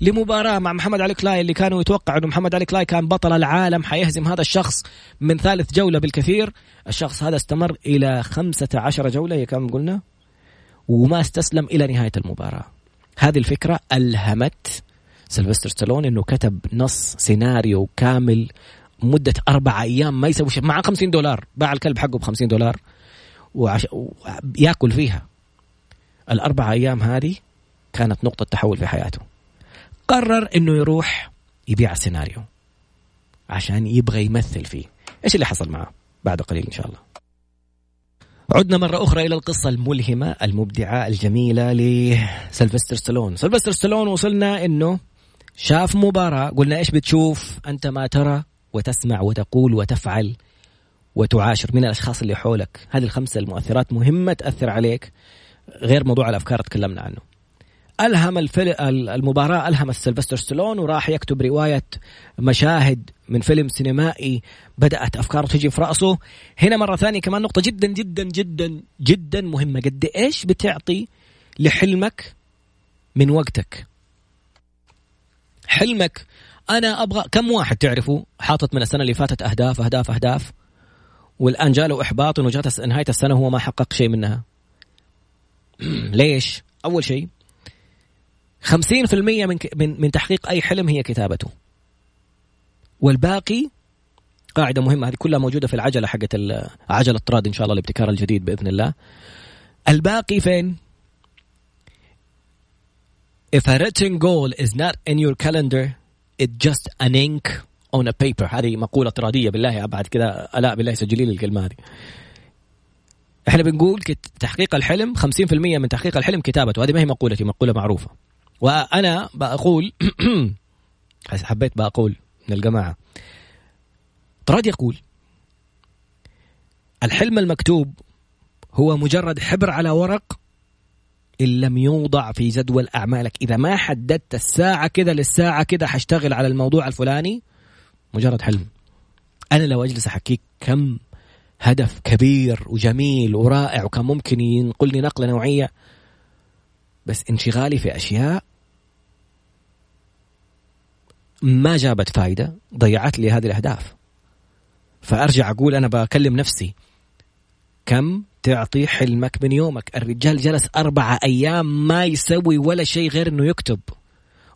Speaker 1: لمباراة مع محمد علي كلاي اللي كانوا يتوقعوا إنه محمد علي كلاي كان بطل العالم حيهزم هذا الشخص من ثالث جولة بالكثير. الشخص هذا استمر إلى خمسة عشر جولة هي كم قلنا؟ وما استسلم إلى نهاية المباراة. هذه الفكرة ألهمت سلفستر ستالون إنه كتب نص سيناريو كامل مدة أربع أيام ما يسوي شيء مع 50 دولار. باع الكلب حقه ب 50 دولار وعش... وياكل فيها. الأربع أيام هذه كانت نقطة تحول في حياته. قرر إنه يروح يبيع السيناريو عشان يبغى يمثل فيه. إيش اللي حصل معه؟ بعد قليل إن شاء الله. عدنا مرة أخرى إلى القصة الملهمة المبدعة الجميلة لسلفستر ستالون. سلفستر ستالون وصلنا إنه شاف مباراة قلنا إيش بتشوف؟ أنت ما ترى وتسمع وتقول وتفعل وتعاشر من الأشخاص اللي حولك. هذه الخمسة المؤثرات مهمة تأثر عليك غير موضوع الأفكار تكلمنا عنه. ألهم الفل... المباراة ألهم سيلفستر ستالون وراح يكتب رواية مشاهد من فيلم سينمائي بدأت أفكاره تجي في رأسه. هنا مرة ثانية كمان نقطة جدا جدا جدا جدا مهمة. قد إيش بتعطي لحلمك من وقتك؟ حلمك أنا أبغى كم واحد تعرفوا حاطط من السنة اللي فاتت أهداف أهداف أهداف والآن جاله إحباط انه جات نهاية السنة هو ما حقق شيء منها؟ ليش؟ أول شيء 50% من من من تحقيق أي حلم هي كتابته. والباقي قاعدة مهمة هذه كلها موجودة في العجلة حقت عجلة طراد إن شاء الله الابتكار الجديد بإذن الله. الباقي فين؟ If a written goal is not in your calendar it's just an ink on a paper. هذه مقولة طرادية بالله بعد كذا ألاء بالله سجلي لي الكلمة هذه. إحنا بنقول تحقيق الحلم 50% من تحقيق الحلم كتابته هذه ما هي مقولتي مقولة معروفة. وأنا بقول حبيت بقول من الجماعة. طراد يقول الحلم المكتوب هو مجرد حبر على ورق إن لم يوضع في جدول أعمالك. إذا ما حددت الساعة كذا للساعة كذا حاشتغل على الموضوع الفلاني مجرد حلم. أنا لو أجلس أحكيك كم هدف كبير وجميل ورائع وكان ممكن ينقلني نقلة نوعية بس انشغالي في أشياء ما جابت فايدة ضيعت لي هذه الأهداف. فأرجع أقول أنا بكلم نفسي كم تعطي حلمك من يومك؟ الرجال جلس أربعة أيام ما يسوي ولا شيء غير أنه يكتب.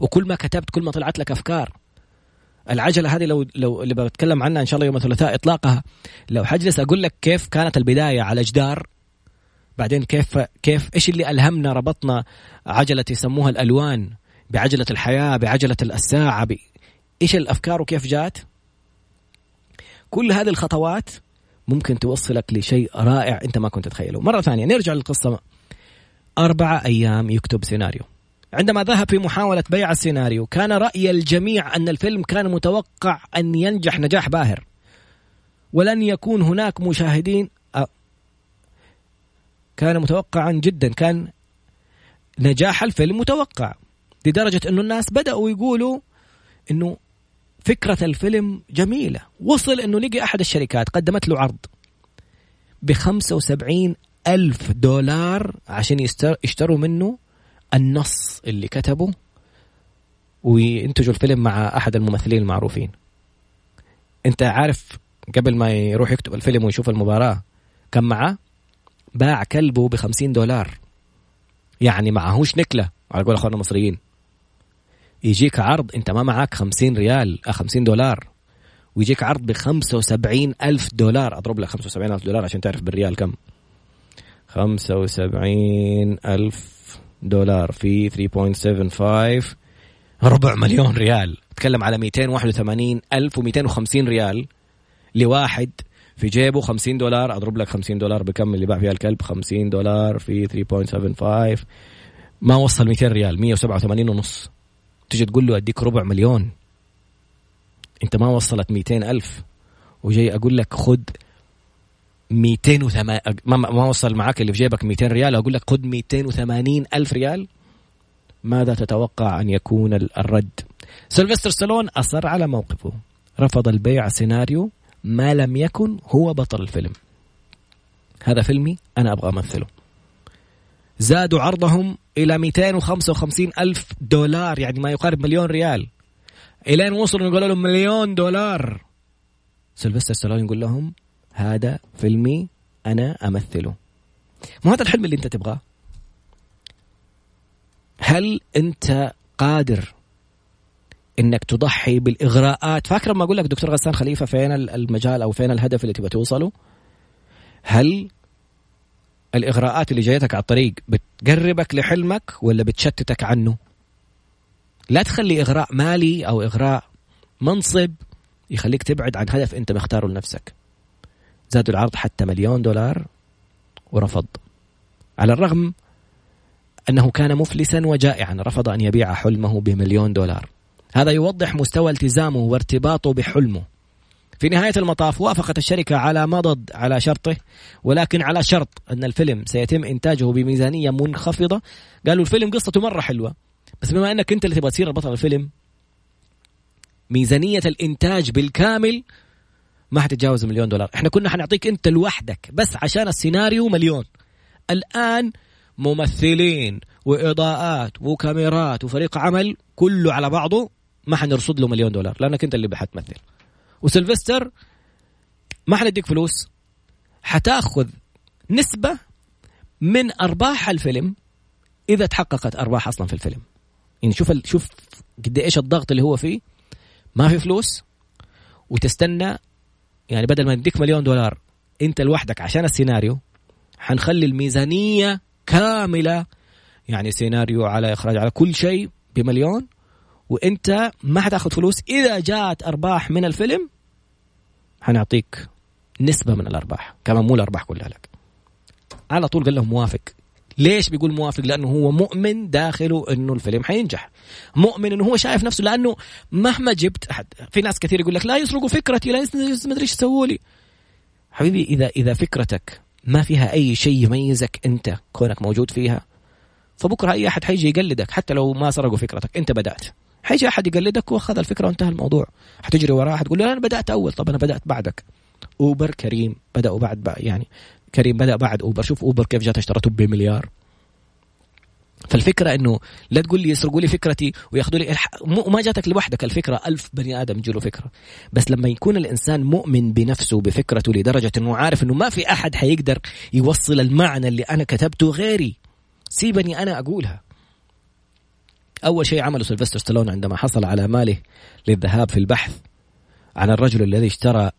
Speaker 1: وكل ما كتبت كل ما طلعت لك أفكار. العجلة هذه لو لو اللي بتكلم عنها إن شاء الله يوم الثلاثاء إطلاقها. لو حجلس أقول لك كيف كانت البداية على جدار بعدين كيف كيف إيش اللي ألهمنا ربطنا عجلة يسموها الألوان بعجلة الحياة بعجلة الساعة. إيش الأفكار وكيف جات كل هذه الخطوات ممكن توصلك لشيء رائع أنت ما كنت تتخيله. مرة ثانية نرجع للقصة. أربعة أيام يكتب سيناريو. عندما ذهب في محاولة بيع السيناريو كان رأي الجميع أن الفيلم كان متوقع أن ينجح نجاح باهر. ولن يكون هناك مشاهدين كان متوقعا جدا كان نجاح الفيلم متوقع. لدرجة أنه الناس بدأوا يقولوا أنه فكرة الفيلم جميلة. وصل أنه لقي أحد الشركات قدمت له عرض بخمسة وسبعين ألف دولار عشان يشتروا منه النص اللي كتبه وينتجوا الفيلم مع أحد الممثلين المعروفين. أنت عارف قبل ما يروح يكتب الفيلم ويشوف المباراة كم معاه؟ باع كلبه ب 50 دولار. يعني معهوش نكلة. على قول أخواننا المصريين. يجيك عرض انت ما معك 50 ريال 50 آه، دولار. ويجيك عرض ب 75 ألف دولار. أضرب لك 75 ألف دولار عشان تعرف بالريال كم. 75 ألف دولار في 3.75 ربع مليون ريال. تكلم على 281 ألف و250 ريال لواحد في جيبه. 50 دولار أضرب لك 50 دولار بكم اللي باع فيها الكلب. 50 دولار في 3.75 ما وصل 200 ريال 187 ونص. تجي تقول له أديك ربع مليون. أنت ما وصلت 200 ألف. وجاي أقول لك خد 208 ما, ما وصل معك اللي في جيبك 200 ريال أقول لك خد 280 ألف ريال. ماذا تتوقع أن يكون الرد؟ سيلفستر ستالون أصر على موقفه. رفض البيع سيناريو ما لم يكن هو بطل الفيلم. هذا فيلمي أنا أبغى أمثله. زادوا عرضهم إلى 255 ألف دولار يعني ما يقارب مليون ريال. إلين وصلوا يقولوا لهم مليون دولار. سيلفستر ستالون يقول لهم هذا فيلمي أنا أمثله. مو هذا الحلم اللي أنت تبغاه؟ هل أنت قادر إنك تضحي بالإغراءات؟ فاكر لما أقول لك دكتور غسان خليفة فين المجال أو فين الهدف اللي تبغى توصله؟ هل الإغراءات اللي جايتك على الطريق بتقربك لحلمك ولا بتشتتك عنه؟ لا تخلي إغراء مالي أو إغراء منصب يخليك تبعد عن هدف أنت مختاره لنفسك. زادوا العرض حتى مليون دولار ورفض. على الرغم أنه كان مفلسا وجائعا رفض أن يبيع حلمه بمليون دولار. هذا يوضح مستوى التزامه وارتباطه بحلمه. في نهاية المطاف وافقت الشركة على مضض على شرطه ولكن على شرط أن الفيلم سيتم إنتاجه بميزانية منخفضة. قالوا الفيلم قصته مرة حلوة بس بما أنك أنت اللي تبغى تصير بطل الفيلم ميزانية الإنتاج بالكامل ما حتتجاوز مليون دولار. إحنا كنا حنعطيك أنت لوحدك بس عشان السيناريو مليون. الآن ممثلين وإضاءات وكاميرات وفريق عمل كله على بعضه ما حنرصد له مليون دولار لأنك أنت اللي حتمثل وسلفستر ما حنديك فلوس حتاخذ نسبة من أرباح الفيلم إذا تحققت أرباح أصلا في الفيلم يعني شوف. شوف قد إيش الضغط اللي هو فيه ما في فلوس وتستنى يعني بدل ما نديك مليون دولار أنت لوحدك عشان السيناريو حنخلي الميزانية كاملة يعني سيناريو على إخراج على كل شيء بمليون وأنت ما حتاخذ فلوس إذا جات أرباح من الفيلم حنعطيك نسبة من الأرباح كمان مو الأرباح كلها لك. على طول قال لهم موافق. ليش بيقول موافق؟ لأنه هو مؤمن داخله إنه الفيلم حينجح. مؤمن إنه هو شايف نفسه لأنه مهما جبت أحد في ناس كثير يقول لك لا يسرقوا فكرتي لا ما أدري إيش يسووا لي. حبيبي إذا إذا فكرتك ما فيها أي شيء يميزك أنت كونك موجود فيها فبكرة أي أحد حيجي يقلدك حتى لو ما سرقوا فكرتك أنت بدأت. حيجي أحد يقلدك وأخذ الفكرة وانتهى الموضوع. حتجري وراه حتقول له أنا بدأت أول طب أنا بدأت بعدك. أوبر كريم بداوا بعد يعني كريم بدأ بعد أوبر. شوف أوبر كيف جات اشترته بمليار. فالفكرة إنه لا تقول لي يسرقوا لي فكرتي وياخذوا لي ما جاتك لوحدك. الفكرة ألف بني آدم يجوا فكرة. بس لما يكون الإنسان مؤمن بنفسه بفكرته لدرجة إنه عارف إنه ما في أحد حيقدر يوصل المعنى اللي أنا كتبته غيري. سيبني أنا أقولها. أول شيء عمله سيلفستر ستالون عندما حصل على ماله للذهاب في البحث عن الرجل الذي اشترى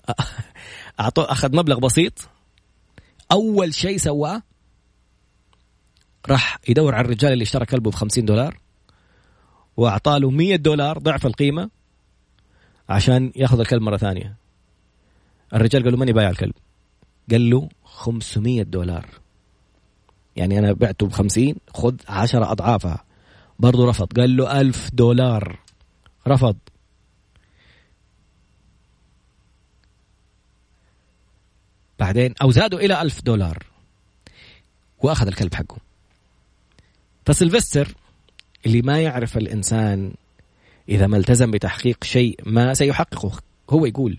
Speaker 1: أعطوه أخذ مبلغ بسيط. أول شيء سواه راح يدور على الرجال اللي اشترى كلبه ب 50 دولار واعطاه له 100 دولار ضعف القيمة عشان يأخذ الكلب مرة ثانية. الرجال قال له ماني بايع الكلب. قال له 500 دولار. يعني أنا بعته ب 50 خذ 10 أضعافها. برضه رفض. قال له ألف دولار. رفض. بعدين أو زادوا إلى ألف دولار. وأخذ الكلب حقه. فسلفستر اللي ما يعرف الإنسان إذا ما التزم بتحقيق شيء ما سيحققه. هو يقول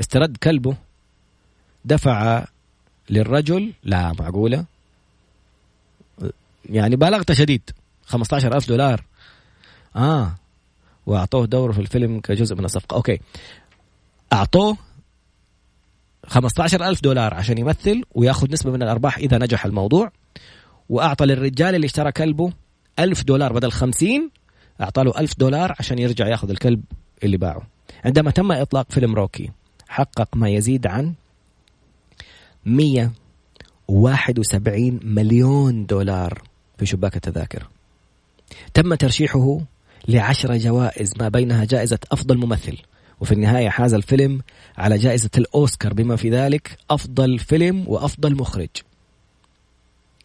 Speaker 1: استرد كلبه دفع للرجل لا معقولة؟ يعني بالغت شديد. 15000 دولار. آه. وأعطوه دور في الفيلم كجزء من الصفقة. okay. أعطوه 15000 دولار عشان يمثل وياخذ نسبة من الأرباح إذا نجح الموضوع. وأعطى للرجال اللي اشترى كلبه 1000 دولار بدل 50 أعطى له 1000 دولار عشان يرجع ياخذ الكلب اللي باعه. عندما تم إطلاق فيلم روكي حقق ما يزيد عن 171 مليون دولار في شباك التذاكر. تم ترشيحه لعشر جوائز ما بينها جائزة أفضل ممثل. وفي النهاية حاز الفيلم على جائزة الأوسكار بما في ذلك أفضل فيلم وأفضل مخرج.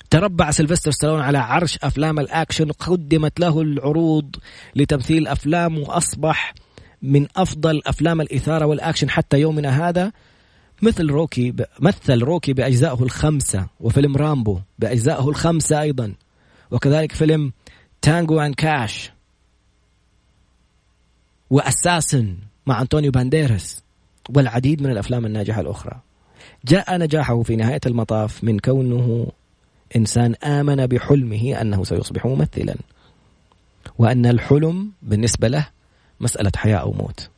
Speaker 1: تربع سيلفستر ستالون على عرش أفلام الأكشن قدمت له العروض لتمثيل أفلام وأصبح من أفضل أفلام الإثارة والأكشن حتى يومنا هذا. مثل روكي مثل روكي بأجزائه الخمسة وفيلم رامبو بأجزائه الخمسة أيضا. وكذلك فيلم Tango and Cash و Assassins مع أنطونيو بانديرس والعديد من الأفلام الناجحة الأخرى جاء نجاحه في نهاية المطاف من كونه إنسان آمن بحلمه أنه سيصبح ممثلا وأن الحلم بالنسبة له مسألة حياة أو موت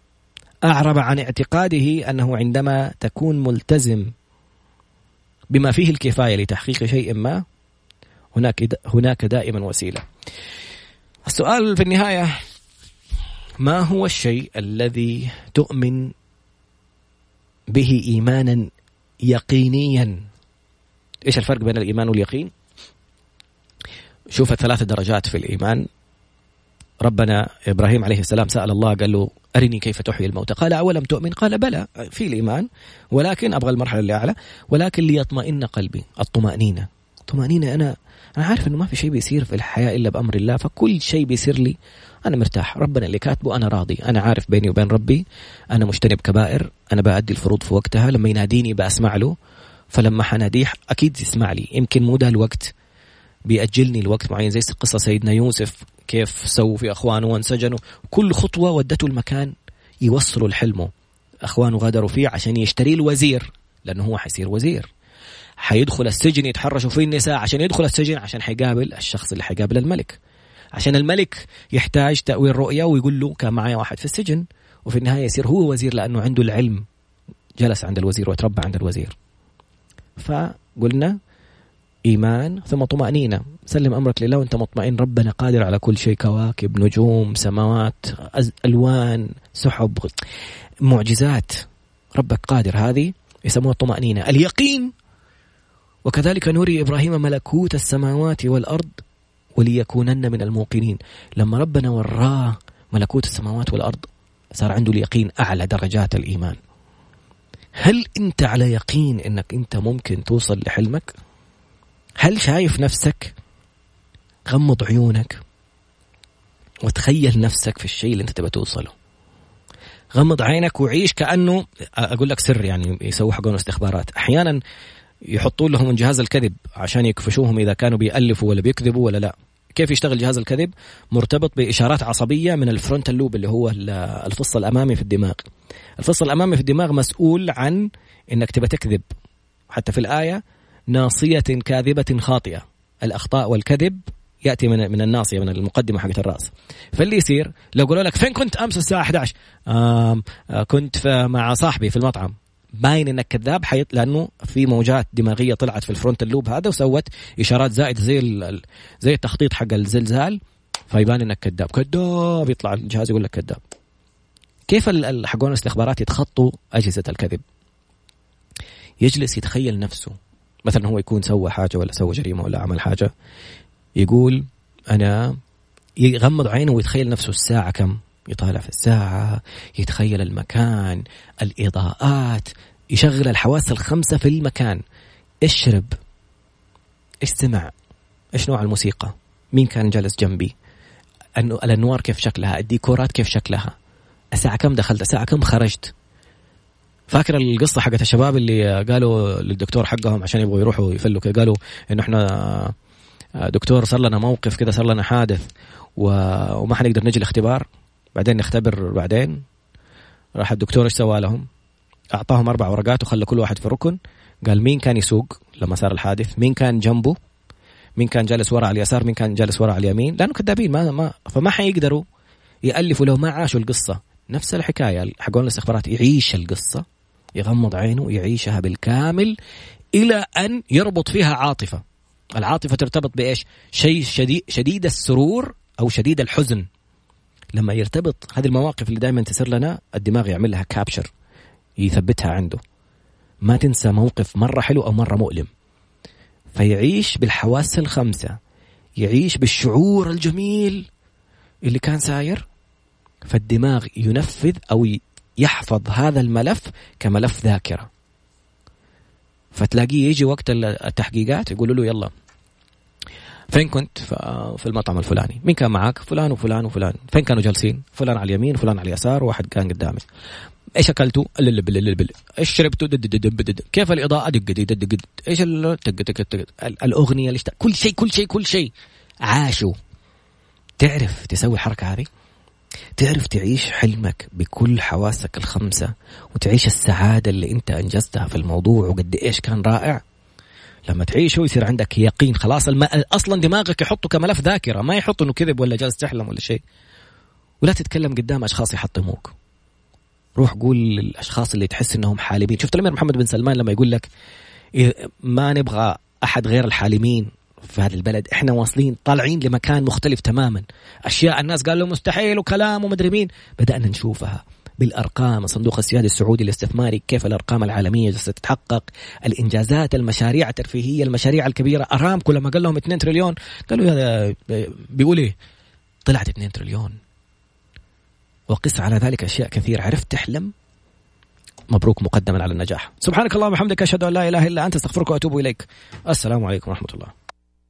Speaker 1: أعرب عن اعتقاده أنه عندما تكون ملتزم بما فيه الكفاية لتحقيق شيء ما هناك هناك دائما وسيلة. السؤال في النهاية ما هو الشيء الذي تؤمن به إيمانا يقينيا؟ إيش الفرق بين الإيمان واليقين؟ شوف الثلاث درجات في الإيمان. ربنا إبراهيم عليه السلام سأل الله قال له أرني كيف تحيي الموتى؟ قال أولم تؤمن؟ قال بلى في الإيمان. ولكن أبغى المرحلة اللي اعلى ولكن ليطمئن قلبي. الطمأنينة. الطمانينه أنا أنا عارف إنه ما في شيء بيصير في الحياة إلا بأمر الله فكل شيء بيصير لي. أنا مرتاح ربنا اللي كاتبه أنا راضي. أنا عارف بيني وبين ربي أنا مجتنب كبائر أنا بأدي الفروض في وقتها لما يناديني بسمع له فلما حناديه أكيد يسمع لي. يمكن مو ده الوقت بيأجلني لوقت معين زي قصة سيدنا يوسف كيف سووا في أخوانه وانسجنوا. كل خطوة ودته المكان يوصلوا لحلمه. أخوانه غادروا فيه عشان يشتري الوزير لأنه هو حيصير وزير. حيدخل السجن يتحرشوا فيه النساء عشان يدخل السجن عشان حيقابل الشخص اللي حيقابل الملك. عشان الملك يحتاج تأويل رؤية ويقول له كان معي واحد في السجن وفي النهاية يصير هو وزير لأنه عنده العلم جلس عند الوزير وتربى عند الوزير. فقلنا إيمان ثم طمأنينة. سلم أمرك لله وأنت مطمئن ربنا قادر على كل شيء كواكب نجوم سماوات ألوان سحب معجزات. ربك قادر. هذه يسموها الطمأنينة. اليقين وكذلك نري إبراهيم ملكوت السماوات والأرض وليكونن من الموقنين. لما ربنا وراه ملكوت السماوات والأرض صار عنده اليقين أعلى درجات الإيمان. هل أنت على يقين أنك أنت ممكن توصل لحلمك؟ هل شايف نفسك؟ غمض عيونك وتخيل نفسك في الشيء اللي أنت تبغى توصله. غمض عينك وعيش كأنه أقول لك سر يعني يسووا حقون استخبارات. أحيانا يحطون لهم من جهاز الكذب عشان يكفشوهم إذا كانوا بيألفوا ولا بيكذبوا ولا لا. كيف يشتغل جهاز الكذب؟ مرتبط بإشارات عصبية من ال frontal lobe اللي هو الفص الأمامي في الدماغ. الفص الأمامي في الدماغ مسؤول عن إنك تبى تكذب. حتى في الآية ناصية كاذبة خاطئة. الأخطاء والكذب يأتي من من الناصية من المقدمة حقت الرأس. فاللي يصير لو قالوا لك فين كنت أمس الساعة 11 AM آه كنت مع صاحبي في المطعم. باين إنك كذاب حيط لأنه في موجات دماغية طلعت في ال frontal lobe هذا وسوت إشارات زائدة زي زي التخطيط حق الزلزال فيبان إنك كذاب. كذاب يطلع الجهاز يقول لك كذاب. كيف حقون الاستخبارات يتخطوا أجهزة الكذب؟ يجلس يتخيل نفسه. مثلا هو يكون سوى حاجة ولا سوى جريمة ولا عمل حاجة يقول أنا يغمض عينه ويتخيل نفسه الساعة كم؟ يطالع في الساعة يتخيل المكان الإضاءات يشغل الحواس الخمسة في المكان. إيش شرب إيش سمع إيش نوع الموسيقى؟ مين كان جالس جنبي؟ الأنوار كيف شكلها؟ الديكورات كيف شكلها؟ الساعة كم دخلت؟ الساعة كم خرجت؟ فاكر القصة حقت الشباب اللي قالوا للدكتور حقهم عشان يبغوا يروحوا يفلوا كذا قالوا انه إحنا آه، دكتور صار لنا موقف كذا صار لنا حادث وما حنقدر نجي الاختبار بعدين نختبر بعدين راح الدكتور إيش سوى لهم؟ أعطاهم أربع ورقات وخلى كل واحد في ركن قال مين كان يسوق لما صار الحادث؟ مين كان جنبه؟ مين كان جالس ورا على اليسار؟ مين كان جالس ورا على اليمين؟ لأنه كذابين ما ما فما حيقدروا يألفوا لو ما عاشوا القصة نفس الحكاية حقون الاستخبارات يعيش القصة يغمض عينه يعيشها بالكامل إلى أن يربط فيها عاطفة العاطفة ترتبط بإيش؟ شيء شديد شديد السرور أو شديد الحزن لما يرتبط هذه المواقف اللي دائما تصير لنا الدماغ يعمل لها كابشر يثبتها عنده. ما تنسى موقف مرة حلو أو مرة مؤلم. فيعيش بالحواس الخمسة يعيش بالشعور الجميل اللي كان ساير. فالدماغ ينفذ أو يحفظ هذا الملف كملف ذاكرة. فتلاقيه يجي وقت التحقيقات يقولوا له يلا. فين كنت؟ في المطعم الفلاني. مين كان معك فلان وفلان وفلان. فين كانوا جالسين؟ فلان على اليمين فلان على اليسار وواحد كان قدامي. إيش أكلتوا؟ إيش شربتوا؟ كيف الإضاءة؟ دق دق دق إيش الأغنية كل شيء كل شيء كل شيء. عاشوا. تعرف تسوي الحركه هذه؟ تعرف تعيش حلمك بكل حواسك الخمسة وتعيش السعادة اللي أنت أنجزتها في الموضوع وقد إيش كان رائع؟ لما تعيشه يصير عندك يقين خلاص الم... أصلا دماغك يحطه كملف ذاكرة ما يحط إنه كذب ولا جالس تحلم ولا شيء. ولا تتكلم قدام أشخاص يحطموك. روح قول للأشخاص اللي تحس إنهم حالمين. شفت الأمير محمد بن سلمان لما يقول لك ما نبغى أحد غير الحالمين في هذا البلد. إحنا واصلين طالعين لمكان مختلف تماما. أشياء الناس قالوا مستحيل وكلام ومدري مين. بدأنا نشوفها. بالأرقام. صندوق السيادي السعودي الاستثماري كيف الأرقام العالمية ستتحقق؟ الإنجازات المشاريع الترفيهية المشاريع الكبيرة. ارامكو لما قال لهم 2 تريليون قالوا هذا بيقول إيه؟ طلعت 2 تريليون. وقس على ذلك أشياء كثيرة. عرفت تحلم؟ مبروك مقدما على النجاح. سبحانك اللهم وبحمدك أشهد أن لا إله إلا أنت أستغفرك وأتوب إليك. السلام عليكم ورحمة الله.